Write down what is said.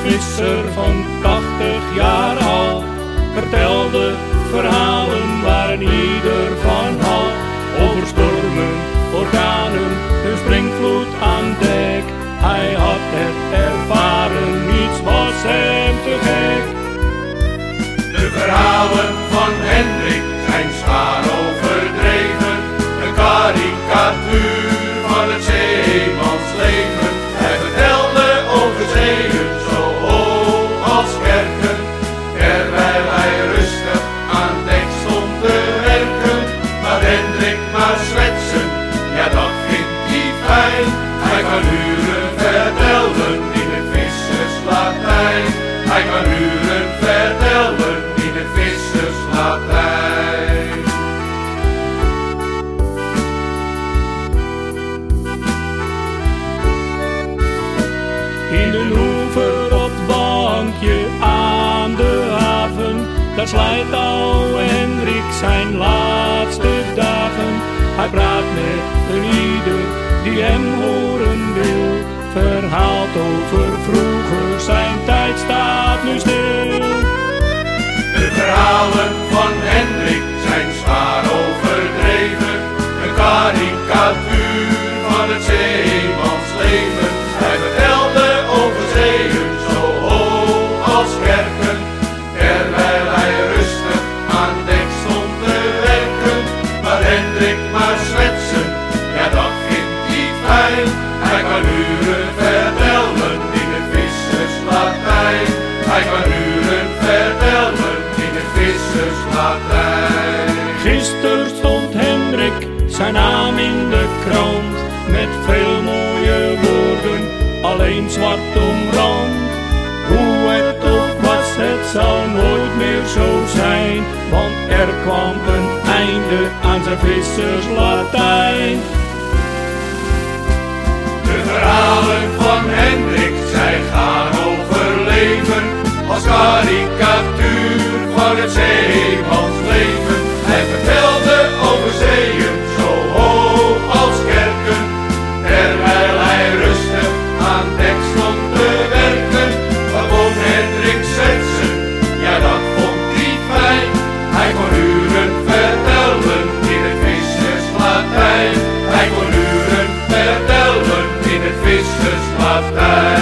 visser van 80 jaar al vertelde verhalen waar ieder van hal. Over stormen, orkanen, een springvloed aan dek. Hij had het Hij kan uren vertellen in het visserslatijn. In de hoever op het bankje aan de haven, daar slijt oude Hendrik zijn laatste dagen. Hij praat met een ieder die hem horen wil, verhaalt over vroeger, zijn tijd staat nu stil. De verhalen van Hendrik zijn zwaar overdreven. Een karikatuur van het zeemansleven. Hij vertelde over zeeën zo hoog als kerken. Terwijl hij rustig aan dek stond te werken. Maar Hendrik maar zwetsen, ja dat vindt hij fijn. Hij kan uren Hij kan uren vertellen in het visserslatijn. Gisteren stond Hendrik zijn naam in de krant met veel mooie woorden, alleen zwart omrand. Hoe het ook was, het zal nooit meer zo zijn, want er kwam een einde aan zijn visserslatijn. karikatuur van het zeemansleven. Hij vertelde over zeeën zo hoog als kerken. Terwijl hij rustig aan dek stond te werken. Gewoon Hendrik Zetsen, ja dat vond hij fijn. Hij kon uren vertellen in het vissersplatijn. Hij kon uren vertellen in het vissersplatijn.